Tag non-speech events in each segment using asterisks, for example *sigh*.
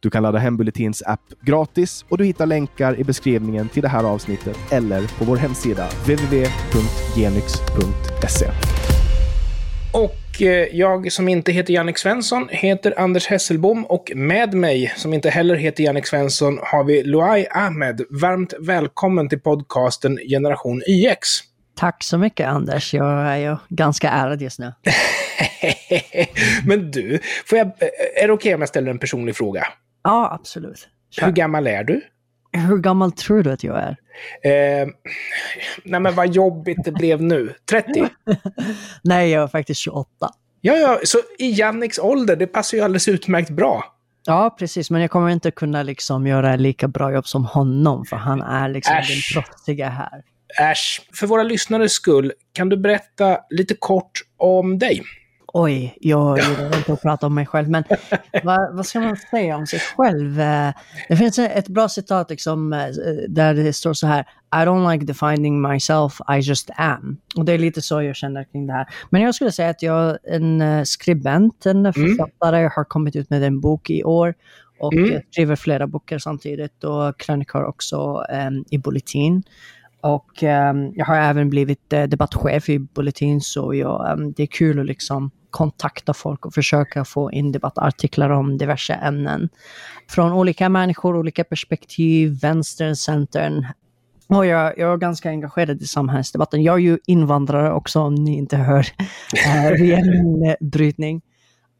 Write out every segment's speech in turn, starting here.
Du kan ladda hem Bulletins app gratis och du hittar länkar i beskrivningen till det här avsnittet eller på vår hemsida www.genyx.se. Och eh, jag som inte heter Jannik Svensson heter Anders Hesselbom och med mig, som inte heller heter Jannik Svensson, har vi Luai Ahmed. Varmt välkommen till podcasten Generation YX. Tack så mycket Anders, jag är ju ganska ärad just nu. *laughs* Men du, får jag, är det okej okay om jag ställer en personlig fråga? Ja, absolut. Kör. Hur gammal är du? Hur gammal tror du att jag är? Eh, nej men vad jobbigt det blev nu. 30? *laughs* nej, jag är faktiskt 28. Ja, ja, så i Janniks ålder, det passar ju alldeles utmärkt bra. Ja, precis, men jag kommer inte kunna liksom göra lika bra jobb som honom, för han är liksom Äsch. den proffsiga här. Äsch. För våra lyssnares skull, kan du berätta lite kort om dig? Oj, jag gillar inte att prata om mig själv, men *laughs* vad, vad, ska man säga om sig själv? Eh, det finns ett bra citat liksom, eh, där det står så här, I don't like defining myself, I just am. Och det är lite så jag känner kring det här. Men jag skulle säga att jag är en eh, skribent, en mm. författare, mm. har kommit ut med en bok i år och mm. skriver flera böcker samtidigt och krönikor också um, i Bulletin. Och um, jag har även blivit uh, debattchef i Bulletin så jag, um, det är kul att liksom kontakta folk och försöka få in debattartiklar om diverse ämnen. Från olika människor, olika perspektiv, vänstern, centern. Och jag, jag är ganska engagerad i samhällsdebatten. Jag är ju invandrare också om ni inte hör *laughs* min uh, brytning.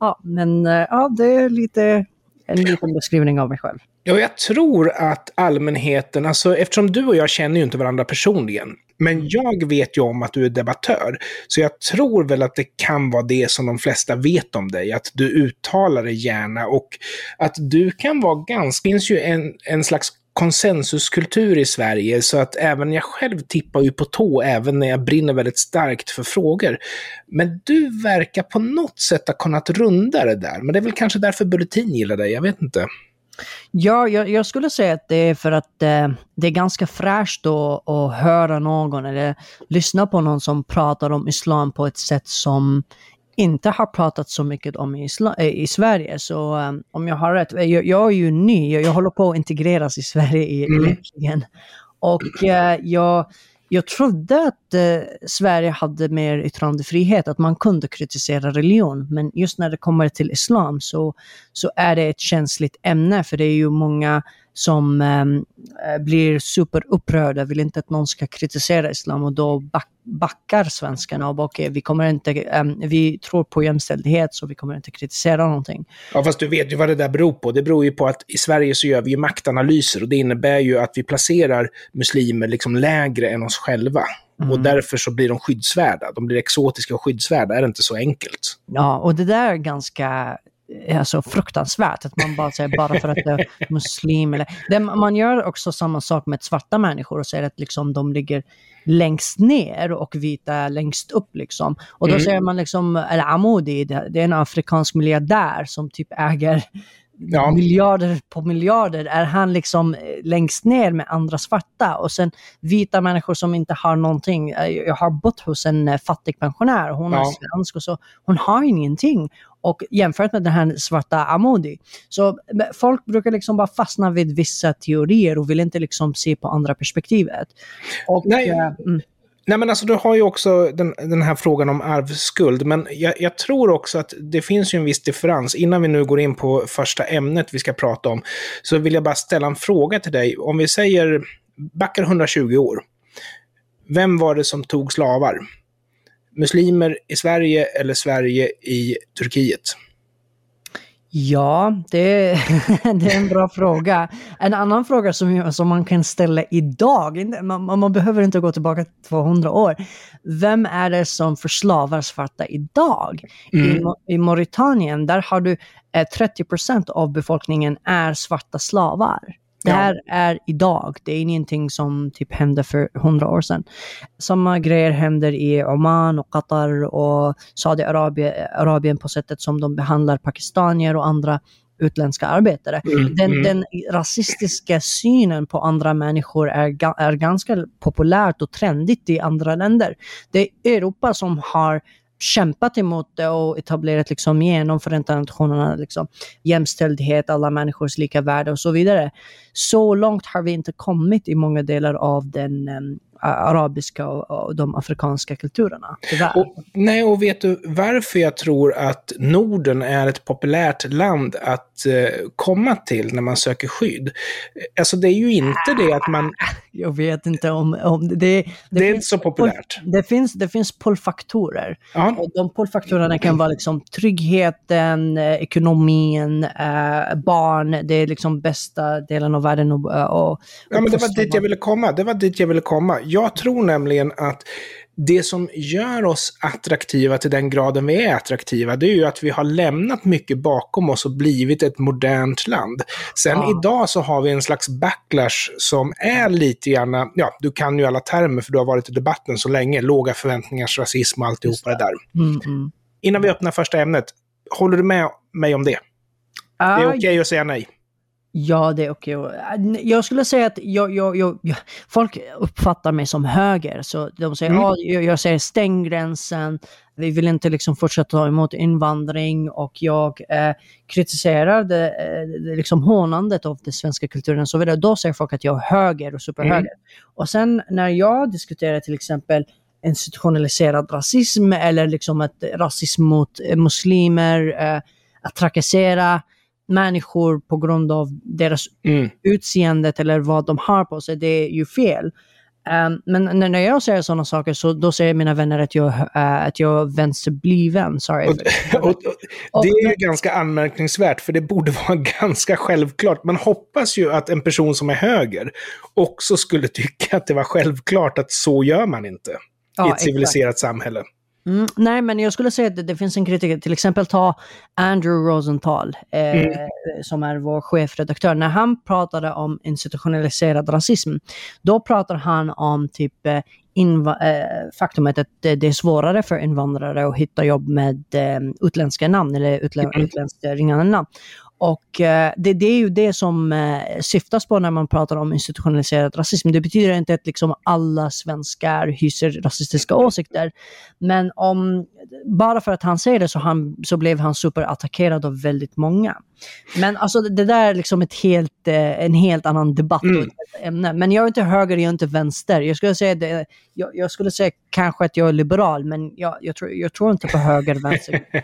Ja, men uh, ja, det är lite en liten beskrivning av mig själv. Ja, jag tror att allmänheten, alltså eftersom du och jag känner ju inte varandra personligen, men mm. jag vet ju om att du är debattör, så jag tror väl att det kan vara det som de flesta vet om dig, att du uttalar dig gärna och att du kan vara ganska, det finns ju en, en slags konsensuskultur i Sverige, så att även jag själv tippar ju på tå även när jag brinner väldigt starkt för frågor. Men du verkar på något sätt ha kunnat runda det där, men det är väl kanske därför Bulletin gillar dig, jag vet inte. Ja, jag, jag, skulle säga att det är för att eh, det är ganska fräscht att, att höra någon eller lyssna på någon som pratar om islam på ett sätt som inte har pratat så mycket om i, islam, eh, i Sverige. Så um, om jag har rätt, jag, jag är ju ny, jag, jag, håller på att integreras i Sverige egentligen. Mm. Och uh, jag jag trodde att eh, Sverige hade mer yttrandefrihet, att man kunde kritisera religion. Men just när det kommer till islam så, så är det ett känsligt ämne, för det är ju många som ehm, eh, blir superupprörda, vill inte att någon ska kritisera islam och då back, backar svenskarna och bara okay, vi kommer inte, eh, vi tror på jämställdhet så vi kommer inte kritisera någonting. Ja, fast du vet ju vad det där beror på. Det beror ju på att i Sverige så gör vi ju maktanalyser och det innebär ju att vi placerar muslimer liksom lägre än oss själva. Mm. Och därför så blir de skyddsvärda. De blir exotiska och skyddsvärda. Är det inte så enkelt? Ja, och det där är ganska är så fruktansvärt. Att man bara säger bara för att det är muslim. Eller, det, man gör också samma sak med svarta människor och säger att liksom de ligger längst ner och vita längst upp. Liksom. Och då mm. säger man liksom, eller Amoudi, det, det är en afrikansk miljardär som typ äger ja. miljarder på miljarder är han liksom eh, längst ner med andra svarta och sen vita människor som inte har någonting. Eh, jag har bott hos en eh, fattig pensionär, hon ja. är svensk och så, hon har ingenting. Och jämfört med den här svarta Amodi. Så folk brukar liksom bara fastna vid vissa teorier och vill inte liksom se på andra perspektivet. Och, Nej. Äh, mm. Nej men alltså du har ju också den, den här frågan om arvsskuld, men jag, jag, tror också att det finns ju en viss differens. Innan vi nu går in på första ämnet vi ska prata om, så vill jag bara ställa en fråga till dig. Om vi säger, backar 120 år. Vem var det som tog slavar? Muslimer i Sverige eller Sverige i Turkiet? Ja, det, *laughs* det, är en bra fråga. En annan fråga som, som man kan ställa idag, man, man behöver inte gå tillbaka 200 år. Vem är det som förslavar svarta idag? Mm. I, I Mauritanien, där har du eh, 30% av befolkningen är svarta slavar. Det Ja. här är idag, det är ingenting som typ hände för hundra år sedan. Samma grejer händer i Oman och Qatar och Saudiarabien Arabien på sättet som de behandlar pakistanier och andra utländska arbetare. Mm, Den, mm. den rasistiska synen på andra människor är, ga- är ganska populärt och trendigt i andra länder. Det är Europa som har kämpat emot det och etablerat liksom genom Förenta Nationerna liksom, jämställdhet, alla människors lika värde och så vidare. Så långt har vi inte kommit i många delar av den ehm, arabiska och, och de afrikanska kulturerna. Och, nej, och vet du varför jag tror att Norden är ett populärt land att eh, komma till när man söker skydd? Alltså det är ju inte det att man... *laughs* Jag vet inte om, om det, det, Det, är inte så populärt. Det finns, det finns pullfaktorer. Ja. Och de pullfaktorerna kan vara liksom tryggheten, eh, ekonomin, eh, barn, det är liksom bästa delen av världen. Och, eh, och, Ja, men det var dit jag ville komma. Det var dit jag ville komma. Jag tror nämligen att det som gör oss attraktiva till den graden vi är attraktiva, det är ju att vi har lämnat mycket bakom oss och blivit ett modernt land. Sen Ja. idag så har vi en slags backlash som är lite grann, ja, du kan ju alla termer för du har varit i debatten så länge, låga förväntningars rasism och alltihopa det där. Mm, mm. Innan vi öppnar första ämnet, håller du med mig om det? Det är Ah, okej att säga nej. Ja, det är okej. Jag skulle säga att jag, jag, jag, folk uppfattar mig som höger. Så de säger, Mm. ja, jag, säger stäng gränsen, vi vill inte liksom fortsätta ta emot invandring och jag eh, kritiserar det, eh, liksom hånandet av den svenska kulturen och så vidare. Då säger folk att jag är höger och superhöger. Mm. Och sen när jag diskuterar till exempel institutionaliserad rasism eller liksom ett rasism mot eh, muslimer, eh, att trakassera människor på grund av deras Mm. utseendet eller vad de har på sig, det är ju fel. Um, men när, jag säger sådana saker så då säger mina vänner att jag, uh, att jag vänsterbliven. Sorry. Och, och, och, det är ju ganska anmärkningsvärt, för det borde *laughs* vara ganska självklart. Man hoppas ju att en person som är höger också skulle tycka att det var självklart att så gör man inte i Ja, ett exakt. civiliserat samhälle. Mm, nej, men jag skulle säga att det, det finns en kritiker, till exempel ta Andrew Rosenthal, eh, Mm. som är vår chefredaktör. När han pratade om institutionaliserad rasism, då pratar han om typ eh, inva- eh, faktumet att det, är svårare för invandrare att hitta jobb med eh, utländska namn eller Mm. utländskt ringande namn. Och eh, det, det är ju det som eh, syftas på när man pratar om institutionaliserad rasism. Det betyder inte att liksom alla svenskar hyser rasistiska åsikter. Men om, bara för att han säger det så, han, så blev han superattackerad av väldigt många. Men alltså det, där är liksom ett helt, eh, en helt annan debatt Mm. och ett ämne. Men jag är inte höger, jag är inte vänster. Jag skulle säga, det, jag, jag skulle säga kanske att jag är liberal, men jag, jag, tror, jag tror inte på höger, vänster. *laughs*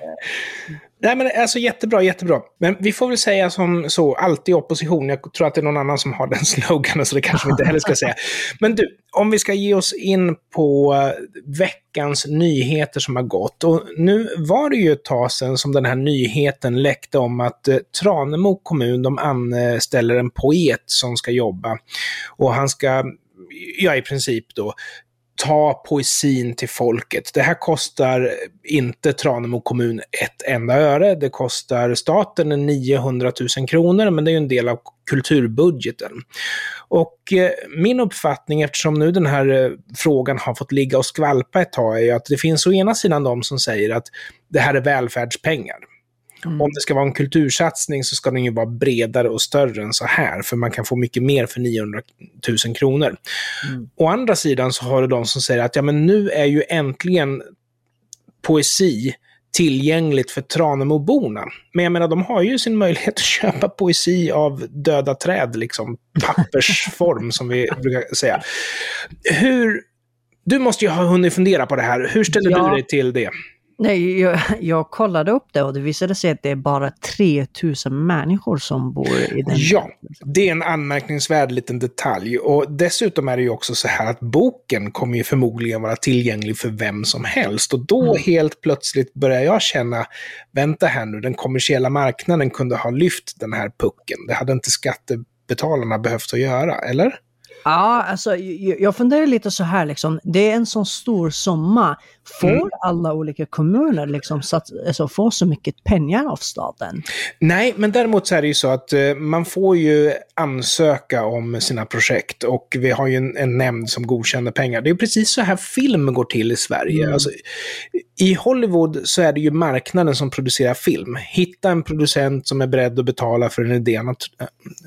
Nej, men alltså jättebra, jättebra. Men vi får väl säga som så, alltid opposition. Jag tror att det är någon annan som har den *laughs* sloganen, så det kanske vi inte heller ska säga. Men du, om vi ska ge oss in på eh, veckans nyheter som har gått. Och nu var det ju ett tag sedan som den här nyheten läckte om att eh, Tranemo kommun, de anställer en poet som ska jobba. Och han ska, ja i princip då, ta poesin till folket. Det här kostar inte Tranemo kommun ett enda öre. Det kostar staten 900 000 kronor, men det är ju en del av kulturbudgeten. Och eh, min uppfattning, eftersom nu den här eh, frågan har fått ligga och skvalpa ett tag, är ju att det finns å ena sidan de som säger att det här är välfärdspengar. Mm. Om det ska vara en kultursatsning så ska den ju vara bredare och större än så här, för man kan få mycket mer för 900 000 kronor. Mm. Å andra sidan så har du de som säger att ja, men nu är ju äntligen poesi tillgängligt för Tranemoborna. Men jag menar, de har ju sin möjlighet *laughs* att köpa poesi av döda träd, liksom pappersform *laughs* som vi brukar säga. Hur... Du måste ju ha hunnit fundera på det här. Hur ställer Ja. du dig till det? Nej, jag, jag kollade upp det och det visade sig att det är bara 3000 människor som bor i den. Ja, det är en anmärkningsvärd liten detalj. Och dessutom är det ju också så här att boken kommer ju förmodligen vara tillgänglig för vem som helst. Och då Mm. helt plötsligt börjar jag känna, vänta här nu, den kommersiella marknaden kunde ha lyft den här pucken. Det hade inte skattebetalarna behövt att göra, eller? Ja, alltså jag, funderar lite så här liksom. Det är en sån stor summa. Får Mm. alla olika kommuner liksom sats, alltså, få så mycket pengar av staten? Nej, men däremot så är det ju så att eh, man får ju ansöka om sina projekt och vi har ju en, en nämnd som godkänner pengar. Det är precis så här film går till i Sverige. Mm. Alltså, I Hollywood så är det ju marknaden som producerar film. Hitta en producent som är beredd att betala för en idé han,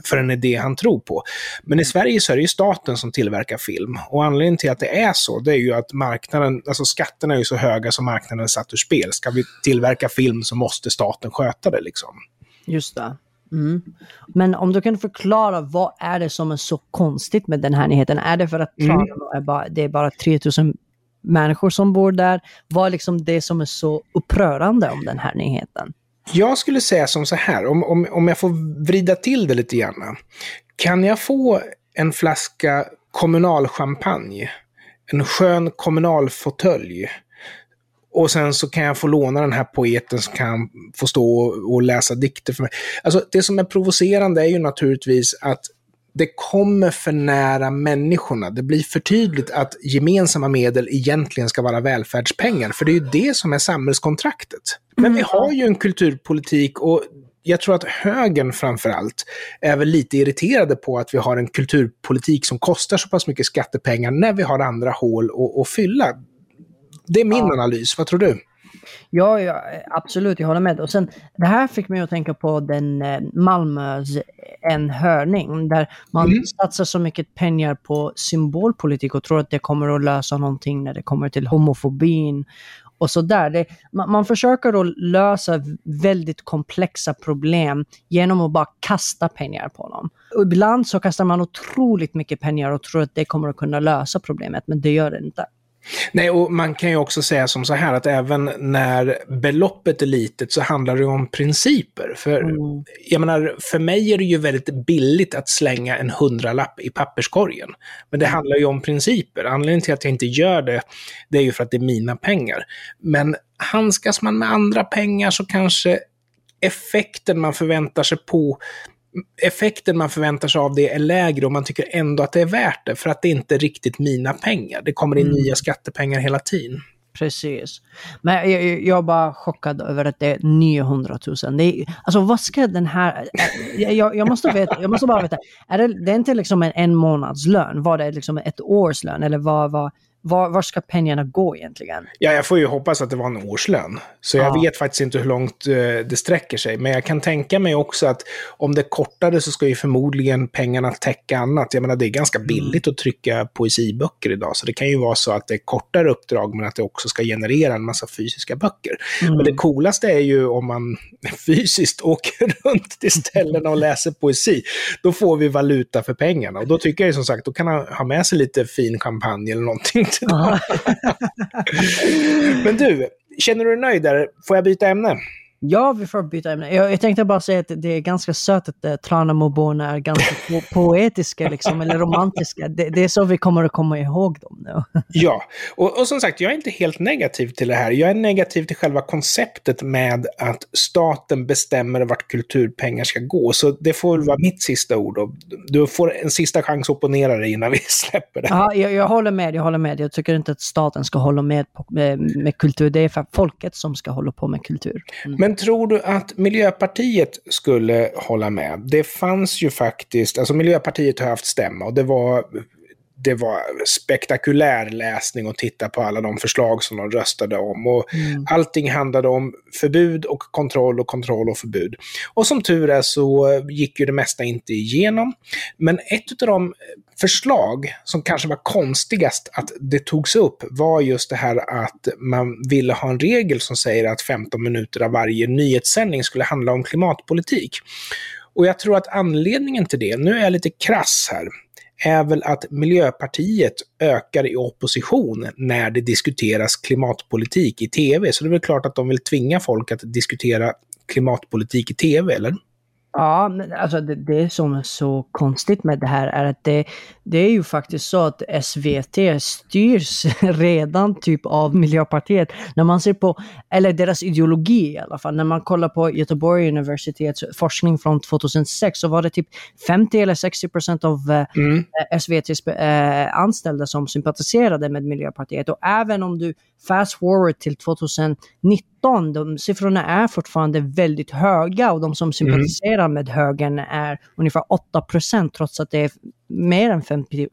för en idé han tror på. Men i Sverige så är det ju staten som tillverkar film. Och anledningen till att det är så, det är ju att marknaden, alltså skatterna är ju så höga som marknaden är satt ur spel. Ska vi tillverka film så måste staten sköta det liksom. Just det. Mm. Men om du kan förklara vad är det som är så konstigt med den här nyheten? Är det för att Mm. Är bara, det är bara 3000 människor som bor där? Vad är liksom det som är så upprörande om den här nyheten? Jag skulle säga som så här, om, om, om jag får vrida till det lite grann. Kan jag få en flaska kommunalchampagne, en skön kommunalfåtölj och sen så kan jag få låna den här poeten som kan få stå och, och läsa dikter för mig. Alltså det som är provocerande är ju naturligtvis att det kommer för nära människorna. Det blir för tydligt att gemensamma medel egentligen ska vara välfärdspengar, för det är ju det som är samhällskontraktet. Men vi har ju en kulturpolitik och jag tror att högern framför allt är väl lite irriterade på att vi har en kulturpolitik som kostar så pass mycket skattepengar när vi har andra hål att, att fylla. Det är min Ja. analys. Vad tror du? Ja, ja, absolut, jag håller med. Och sen, det här fick mig att tänka på den eh, Malmös En hörning, där man Mm. satsar så mycket pengar på symbolpolitik och tror att det kommer att lösa någonting när det kommer till homofobin och så där. Det, man, man försöker att lösa väldigt komplexa problem genom att bara kasta pengar på dem. Och ibland så kastar man otroligt mycket pengar och tror att det kommer att kunna lösa problemet, men det gör det inte. Nej, och man kan ju också säga som så här att även när beloppet är litet så handlar det om principer. För Mm. jag menar, för mig är det ju väldigt billigt att slänga en hundralapp i papperskorgen. Men det handlar ju om principer. Anledningen till att jag inte gör det, det är ju för att det är mina pengar. Men handskas man med andra pengar så kanske effekten man förväntar sig på effekten man förväntar sig av det är lägre och man tycker ändå att det är värt det för att det inte är riktigt mina pengar. Det kommer in Mm. nya skattepengar hela tiden. Precis. Men jag, jag, är bara chockad över att det är 900 000. Det är, alltså vad ska den här... Jag, jag, jag måste veta, jag måste bara veta. Är det, det är inte liksom en, en månadslön? Var det liksom ett års lön? Eller vad, vad, var, var ska pengarna gå egentligen? Ja, jag får ju hoppas att det var en årslön. Så jag Ja. vet faktiskt inte hur långt eh, det sträcker sig. Men jag kan tänka mig också att om det är kortare så ska ju förmodligen pengarna täcka annat. Jag menar, det är ganska Mm. billigt att trycka poesiböcker idag. Så det kan ju vara så att det är kortare uppdrag men att det också ska generera en massa fysiska böcker. Mm. Men det coolaste är ju om man *laughs* fysiskt åker runt till ställena och läser poesi. Då får vi valuta för pengarna. Och då tycker jag ju som sagt, då kan han ha med sig lite fin champagne eller någonting *laughs* Ja. Men du, känner du dig nöjd där? Får jag byta ämne? Ja, vi får byta ämne. Jag, jag tänkte bara säga att det är ganska sött att uh, Tranemo-borna är ganska po poetiska liksom, eller romantiska. Det, det är så vi kommer att komma ihåg dem nu. *laughs* Ja, och, och som sagt, jag är inte helt negativ till det här. Jag är negativ till själva konceptet med att staten bestämmer vart kulturpengar ska gå. Så det får vara mitt sista ord. Och du får en sista chans att opponera dig innan vi *laughs* släpper det. Ja, jag, jag håller med, jag håller med. Jag tycker inte att staten ska hålla med på, med, med kultur. Det är för folket som ska hålla på med kultur. Mm. Men tror du att Miljöpartiet skulle hålla med? Det fanns ju faktiskt, alltså Miljöpartiet har haft stämma och det var det var spektakulär läsning att titta på alla de förslag som de röstade om. Och Mm. Allting handlade om förbud och kontroll och kontroll och förbud. Och som tur är så gick ju det mesta inte igenom. Men ett av de förslag som kanske var konstigast att det togs upp var just det här att man ville ha en regel som säger att 15 minuter av varje nyhetssändning skulle handla om klimatpolitik. Och jag tror att anledningen till det, nu är jag lite krass här, är väl att Miljöpartiet ökar i opposition när det diskuteras klimatpolitik i tv. Så det är väl klart att de vill tvinga folk att diskutera klimatpolitik i tv, eller? Ja, men alltså det, det som är så konstigt med det här är att det, det är ju faktiskt så att SVT styrs *laughs* redan typ av Miljöpartiet. När man ser på, eller deras ideologi i alla fall, när man kollar på Göteborg universitets forskning från 2006 så var det typ 50 eller 60 procent av eh, Mm. SVTs eh, anställda som sympatiserade med Miljöpartiet. Och även om du fast forward till 2019, de siffrorna är fortfarande väldigt höga och de som sympatiserar med högern är ungefär 8 procent trots att det är mer än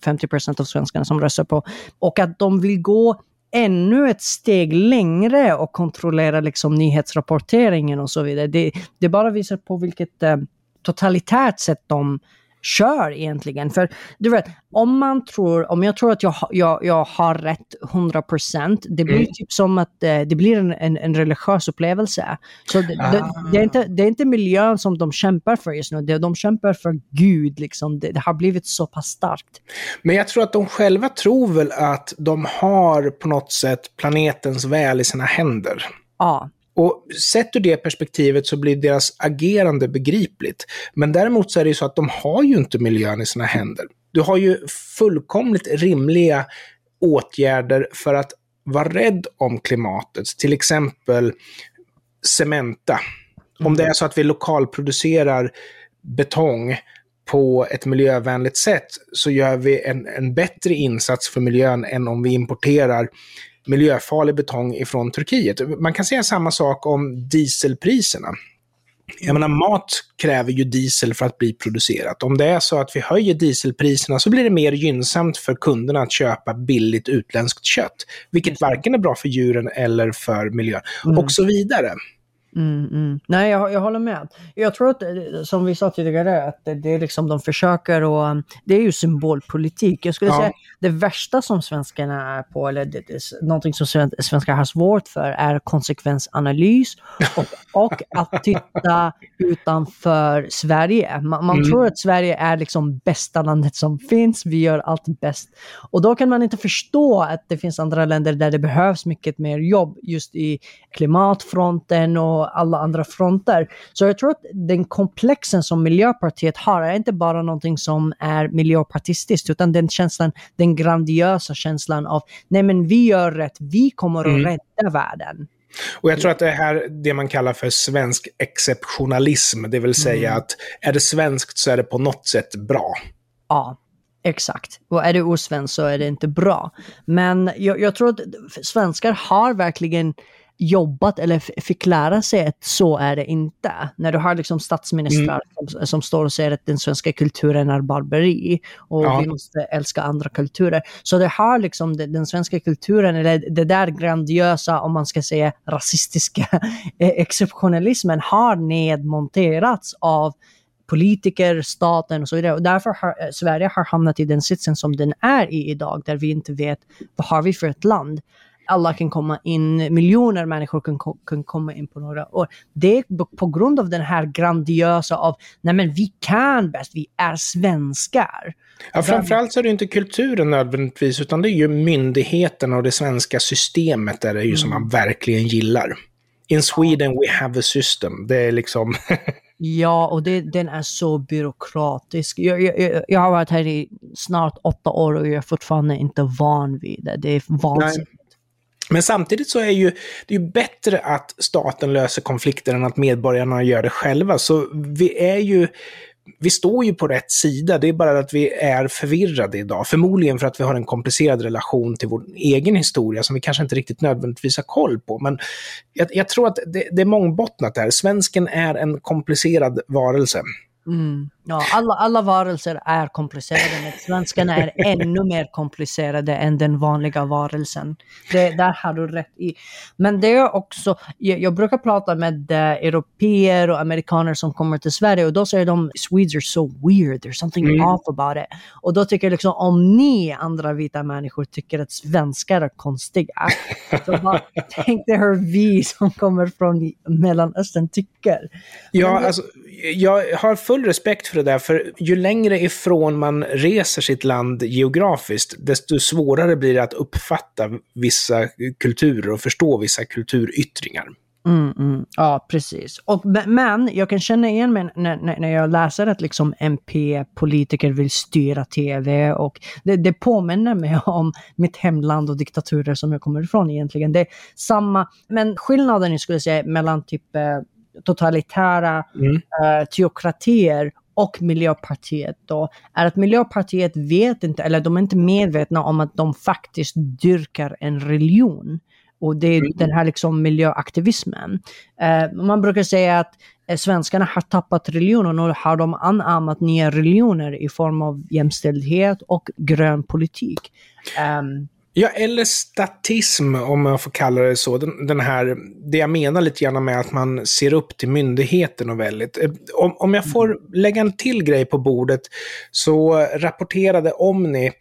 50 procent av svenskarna som röstar på. Och att de vill gå ännu ett steg längre och kontrollera liksom nyhetsrapporteringen och så vidare. Det, det bara visar på vilket eh, totalitärt sätt de kör egentligen. För du vet, om man tror, om jag tror att jag, jag, jag har rätt 100%, det blir Mm. typ som att eh, det blir en, en, en religiös upplevelse. Så det, det, Ah. det, är inte, det är inte miljön som de kämpar för just nu, det, de kämpar för Gud. Liksom. Det, det har blivit så pass starkt. Men jag tror att de själva tror väl att de har på något sätt planetens väl i sina händer. Ja, och sett ur det perspektivet så blir deras agerande begripligt. Men däremot så är det ju så att de har ju inte miljön i sina händer. Du har ju fullkomligt rimliga åtgärder för att vara rädd om klimatet. Till exempel Cementa. Om det är så att vi lokalproducerar betong på ett miljövänligt sätt så gör vi en, en bättre insats för miljön än om vi importerar miljöfarlig betong ifrån Turkiet. Man kan säga samma sak om dieselpriserna. Jag menar, mat kräver ju diesel för att bli producerat. Om det är så att vi höjer dieselpriserna så blir det mer gynnsamt för kunderna att köpa billigt utländskt kött. Vilket varken är bra för djuren eller för miljön. Mm. Och så vidare. Mm, mm. Nej, jag, jag håller med. Jag tror att, som vi sa tidigare, att det, det är liksom de försöker och um, det är ju symbolpolitik. Jag skulle Ja. säga det värsta som svenskarna är på, eller det, det, någonting som sven- svenskar har svårt för, är konsekvensanalys och, och att titta utanför Sverige. Man, man Mm. tror att Sverige är liksom bästa landet som finns, vi gör allt bäst. Och då kan man inte förstå att det finns andra länder där det behövs mycket mer jobb just i klimatfronten och alla andra fronter. Så jag tror att den komplexen som Miljöpartiet har är inte bara någonting som är miljöpartistiskt, utan den känslan, den grandiösa känslan av nej men vi gör rätt, vi kommer att Mm. rädda världen. Och jag tror att det här det man kallar för svensk exceptionalism, det vill säga Mm. att är det svenskt så är det på något sätt bra. Ja, exakt. Och är det osvenskt så är det inte bra. Men jag, jag tror att svenskar har verkligen jobbat eller fick lära sig att så är det inte. När du har liksom statsministrar som, som står och säger att den svenska kulturen är barbari och Ja. vi måste älska andra kulturer. Så det har liksom den, den svenska kulturen, eller det där grandiosa, om man ska säga rasistiska *laughs* eh, exceptionalismen har nedmonterats av politiker, staten och så vidare. Och därför har eh, Sverige har hamnat i den sitsen som den är i idag, där vi inte vet vad har vi för ett land. Alla kan komma in, miljoner människor kan, kan komma in på några år. Det är på grund av den här grandiosa av, nej men vi kan bäst, vi är svenskar. Ja, framförallt så är det inte kulturen nödvändigtvis, utan det är ju myndigheterna och det svenska systemet där det är ju som man verkligen gillar. In Sweden we have a system. Det är liksom... *laughs* Ja, och det, den är så byråkratisk. Jag, jag, jag- jag har varit här i snart åtta år och jag är fortfarande inte van vid det. Det är vansinnigt. Men samtidigt så är ju det är ju bättre att staten löser konflikter än att medborgarna gör det själva. Så vi är ju vi står ju på rätt sida, det är bara att vi är förvirrade idag. Förmodligen för att vi har en komplicerad relation till vår egen historia som vi kanske inte riktigt nödvändigtvis har koll på. Men jag, jag tror att det, det är mångbottnat där. Svensken är en komplicerad varelse. Mm. Ja, alla, alla varelser är komplicerade, men svenskarna är *laughs* ännu mer komplicerade än den vanliga varelsen. Det, där har du rätt i. Men det är också, jag, jag brukar prata med eh, europeer och amerikaner som kommer till Sverige och då säger de Swedes are so weird, there's something Mm. off about it. Och då tycker jag liksom, om ni andra vita människor tycker att svenskar är konstiga, *laughs* så bara tänk dig hur vi som kommer från Mellanöstern tycker. Ja, alltså, jag har full respekt för det där, för ju längre ifrån man reser sitt land geografiskt, desto svårare blir det att uppfatta vissa kulturer och förstå vissa kulturyttringar. Mm, mm. Ja, precis. Och, men jag kan känna igen mig när, när jag läser att liksom MP-politiker vill styra tv och det, det påminner mig om mitt hemland och diktaturer som jag kommer ifrån egentligen. Det är samma, men skillnaden jag skulle säga mellan typ eh, totalitära mm. uh, teokratier och Miljöpartiet då, är att Miljöpartiet vet inte, eller de är inte medvetna om att de faktiskt dyrkar en religion. Och det är mm. den här liksom miljöaktivismen. Uh, man brukar säga att uh, svenskarna har tappat religion och har de anammat nya religioner i form av jämställdhet och grön politik. Um, Ja, eller statism om jag får kalla det så. Den, den, här, det jag menar lite grann med att man ser upp till myndigheten och väldigt. Eh, om, om jag får lägga en till grej på bordet så rapporterade Omni,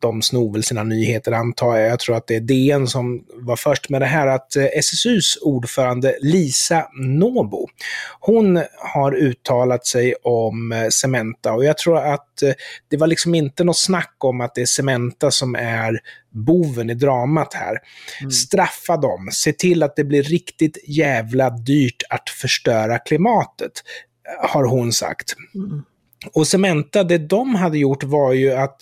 de snor väl sina nyheter antar jag, jag tror att det är DN som var först med det här, att eh, SSUs ordförande Lisa Nobo, hon har uttalat sig om eh, Cementa och jag tror att det var liksom inte något snack om att det är Cementa som är boven i dramat här. Mm. Straffa dem, se till att det blir riktigt jävla dyrt att förstöra klimatet, har hon sagt. Mm. Och Cementa, det de hade gjort var ju att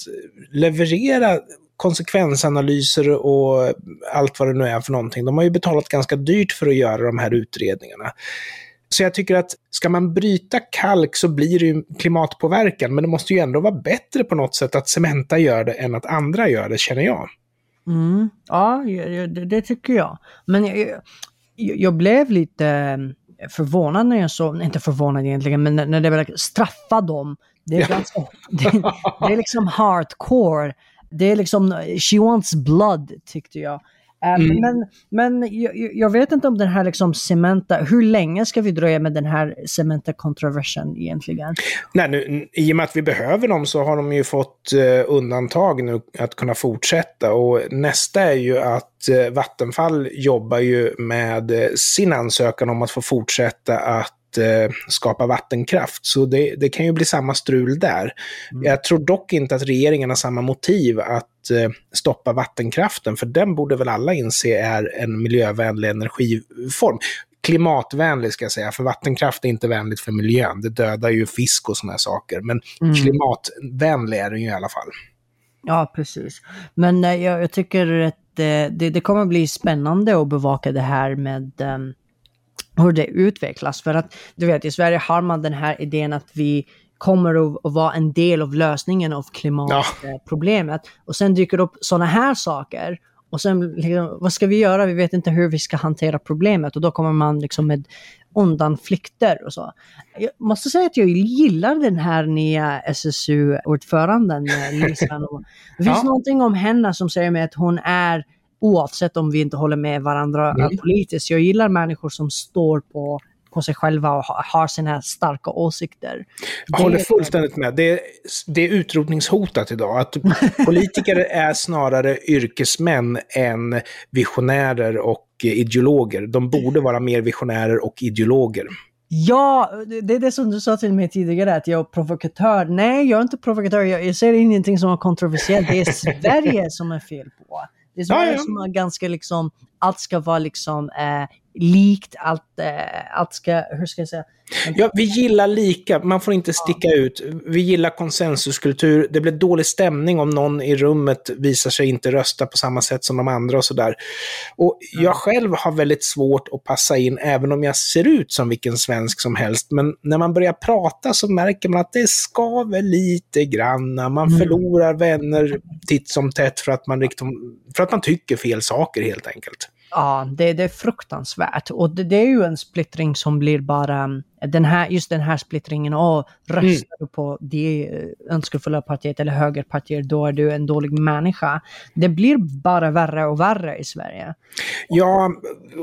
leverera konsekvensanalyser och allt vad det nu är för någonting. De har ju betalat ganska dyrt för att göra de här utredningarna. Så jag tycker att ska man bryta kalk så blir det ju klimatpåverkan, men det måste ju ändå vara bättre på något sätt att Cementa gör det än att andra gör det, känner jag. Mm. Ja, det, det, tycker jag. Men jag, jag, blev lite eh, förvånad när jag såg, inte förvånad egentligen, men när det var straffa dem. Det är, ganska, det, det, är liksom hardcore. Det är liksom, she wants blood, tyckte jag. Eh, mm. Men, men jag, jag, vet inte om den här liksom cementa, hur länge ska vi dröja med den här cementa-kontroversen egentligen? Nej, nu, I och med att vi behöver dem så har de ju fått eh, undantag nu att kunna fortsätta. Och nästa är ju att eh, Vattenfall jobbar ju med eh, sin ansökan om att få fortsätta att eh, skapa vattenkraft. Så det, det, kan ju bli samma strul där. Mm. Jag tror dock inte att regeringen har samma motiv att eh, stoppa vattenkraften, för den borde väl alla inse är en miljövänlig energiform. Klimatvänlig ska jag säga, för vattenkraft är inte vänligt för miljön. Det dödar ju fisk och sådana saker. Men mm. klimatvänlig är den ju i alla fall. Ja, precis. Men eh, jag, jag, tycker att det, det, det, kommer bli spännande att bevaka det här med um, hur det utvecklas. För att du vet, i Sverige har man den här idén att vi kommer att vara en del av lösningen av klimatproblemet. Ja. Och sen dyker det upp sådana här saker. Och sen, liksom, vad ska vi göra? Vi vet inte hur vi ska hantera problemet. Och då kommer man liksom med undanflykter och så. Jag måste säga att jag gillar den här nya SSU-ordföranden, Lisa. Det finns ja. någonting om henne som säger mig att hon är oavsett om vi inte håller med varandra mm. politiskt. Jag gillar människor som står på på sig själva och har sina starka åsikter. Jag håller fullständigt med. Det är, det är utrotningshotat idag. Att *laughs* politiker är snarare yrkesmän än visionärer och ideologer. De borde vara mer visionärer och ideologer. Ja, det är det som du sa till mig tidigare, att jag är provokatör. Nej, jag är inte provokatör. Jag, jag ser ingenting som är kontroversiellt. Det är *laughs* Sverige som är fel på. Det är ja, ja. som är ganska liksom, allt ska vara liksom eh, likt, allt, eh, allt ska, hur ska jag säga? Ja, vi gillar lika, man får inte sticka ja. ut. Vi gillar konsensuskultur. Det blir dålig stämning om någon i rummet visar sig inte rösta på samma sätt som de andra och sådär. Och jag själv har väldigt svårt att passa in, även om jag ser ut som vilken svensk som helst. Men när man börjar prata så märker man att det skaver lite grann. Man mm. förlorar vänner titt som tätt för att man, liksom, för att man tycker fel saker helt enkelt. Ja, det, det är fruktansvärt. Och det, det, är ju en splittring som blir bara den här, just den här splittringen, och röstar mm. du på det önskefulla partiet eller högerpartiet, då är du en dålig människa. Det blir bara värre och värre i Sverige. Ja,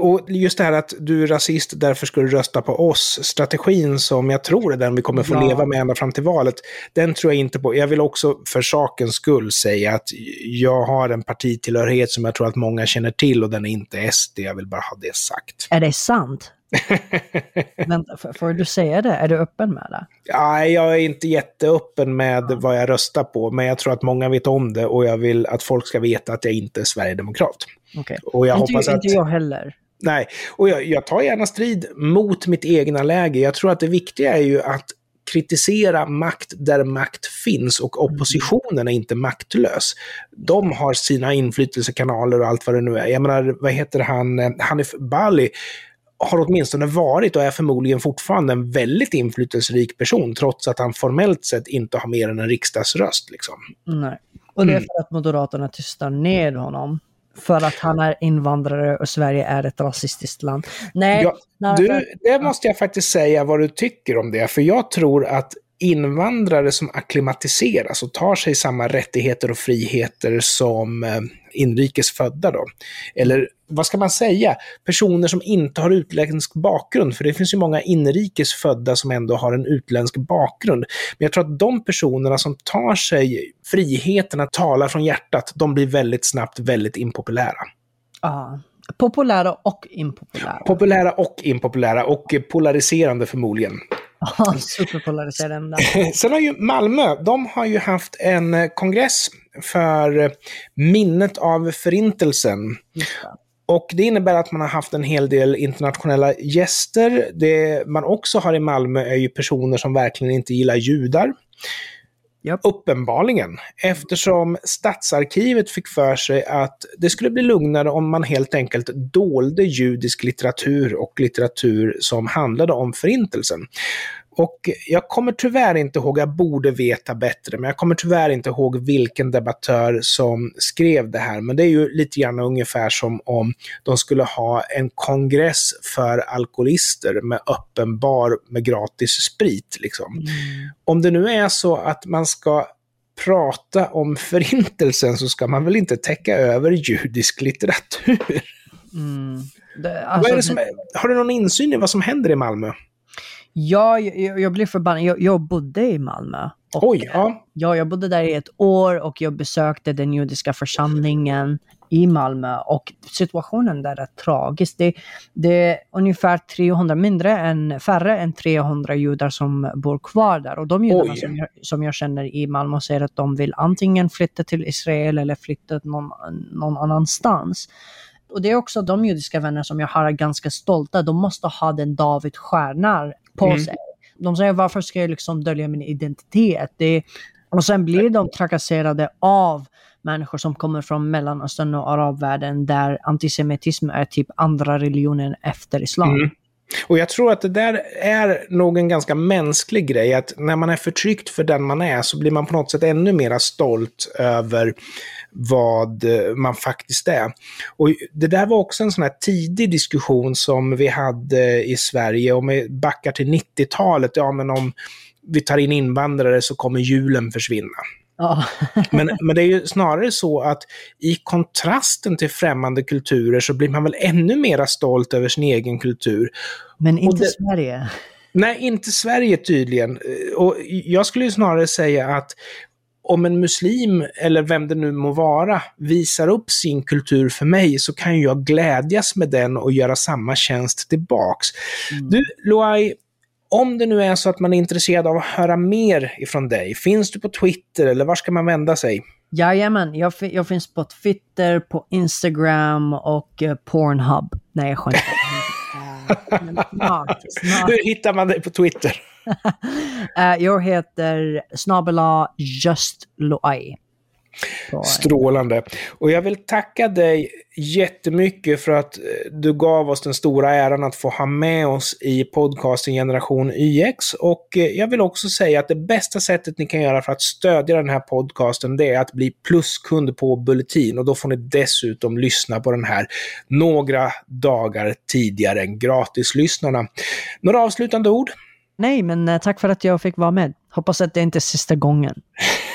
och just det här att du är rasist, därför ska du rösta på oss. Strategin som jag tror är den vi kommer få ja. leva med ända fram till valet, den tror jag inte på. Jag vill också för sakens skull säga att jag har en partitillhörighet som jag tror att många känner till och den är inte SD. Jag vill bara ha det sagt. Är det sant? *laughs* Men får du säga det? Är du öppen med det? Ja, jag är inte jätteöppen med vad jag röstar på, men jag tror att många vet om det och jag vill att folk ska veta att jag inte är sverigedemokrat. Okay. Och jag inte, hoppas att... Inte jag heller. Nej, och jag, jag tar gärna strid mot mitt egna läge. Jag tror att det viktiga är ju att kritisera makt där makt finns och oppositionen är inte maktlös. De har sina inflytelsekanaler och allt vad det nu är. Jag menar, vad heter han, eh, Hanif Bali har åtminstone varit och är förmodligen fortfarande en väldigt inflytelserik person, trots att han formellt sett inte har mer än en riksdagsröst. Liksom. Nej. Och det är för att Moderaterna tystar ner honom. För att han är invandrare och Sverige är ett rasistiskt land. Nej, Ja, du, det måste jag faktiskt säga vad du tycker om det, för jag tror att invandrare som akklimatiseras och tar sig samma rättigheter och friheter som eh, inrikes födda då, eller vad ska man säga, personer som inte har utländsk bakgrund, för det finns ju många inrikes födda som ändå har en utländsk bakgrund. Men jag tror att de personerna som tar sig friheten att tala från hjärtat, de blir väldigt snabbt väldigt impopulära. ja, populära och impopulära. Populära och impopulära och polariserande förmodligen. Ja, Superpolariserande. *laughs* Sen har ju Malmö, de har ju haft en eh, kongress för eh, minnet av förintelsen. Och det innebär att man har haft en hel del internationella gäster. Det man också har i Malmö är ju personer som verkligen inte gillar judar. Yep. Uppenbarligen, eftersom Stadsarkivet fick för sig att det skulle bli lugnare om man helt enkelt dolde judisk litteratur och litteratur som handlade om förintelsen. Och jag kommer tyvärr inte ihåg, jag borde veta bättre, men jag kommer tyvärr inte ihåg vilken debattör som skrev det här. Men det är ju lite grann ungefär som om de skulle ha en kongress för alkoholister med öppen bar med gratis sprit. Liksom. Mm. Om det nu är så att man ska prata om förintelsen så ska man väl inte täcka över judisk litteratur? Mm. Det, alltså, är är, har du någon insyn i vad som händer i Malmö? Ja, jag, jag blir förbannad. Jag, jag bodde i Malmö. Och, Oj, ja. Ja, jag bodde där i ett år och jag besökte den judiska församlingen i Malmö och situationen där är tragisk. Det, det är ungefär 300, mindre än, färre än 300 judar som bor kvar där. Och de judarna som jag, som jag känner i Malmö säger att de vill antingen flytta till Israel eller flytta någon, någon annanstans. Och det är också de judiska vänner som jag har är ganska stolta. De måste ha den David stjärnan på Mm. sig. De säger varför ska jag liksom dölja min identitet? Det, och sen blir de trakasserade av människor som kommer från Mellanöstern och arabvärlden där antisemitism är typ andra religionen efter islam. Mm. Och jag tror att det där är nog en ganska mänsklig grej, att när man är förtryckt för den man är så blir man på något sätt ännu mer stolt över vad man faktiskt är. Och det där var också en sån här tidig diskussion som vi hade i Sverige, om vi backar till 90-talet, ja men om vi tar in invandrare så kommer julen försvinna. Ja. *laughs* Men, men det är ju snarare så att i kontrasten till främmande kulturer så blir man väl ännu mera stolt över sin egen kultur. Men inte det- Sverige. Nej, inte Sverige tydligen. Och jag skulle ju snarare säga att om en muslim, eller vem det nu må vara, visar upp sin kultur för mig så kan jag glädjas med den och göra samma tjänst tillbaks. Mm. Du, Loai, om det nu är så att man är intresserad av att höra mer ifrån dig, finns du på Twitter eller var ska man vända sig? Jajamän, jag, jag finns på Twitter, på Instagram och eh, Pornhub. Nej, jag skämtar. *laughs* Hur hittar man dig på Twitter? *laughs* Eh, jag heter snabela just Loai. Strålande. Och jag vill tacka dig jättemycket för att eh, du gav oss den stora äran att få ha med oss i podcasten Generation YX. Och eh, jag vill också säga att det bästa sättet ni kan göra för att stödja den här podcasten, det är att bli pluskund på Bulletin. Och då får ni dessutom lyssna på den här några dagar tidigare än gratislyssnarna. Några avslutande ord? Nej, men eh, tack för att jag fick vara med. Hoppas att det inte är sista gången.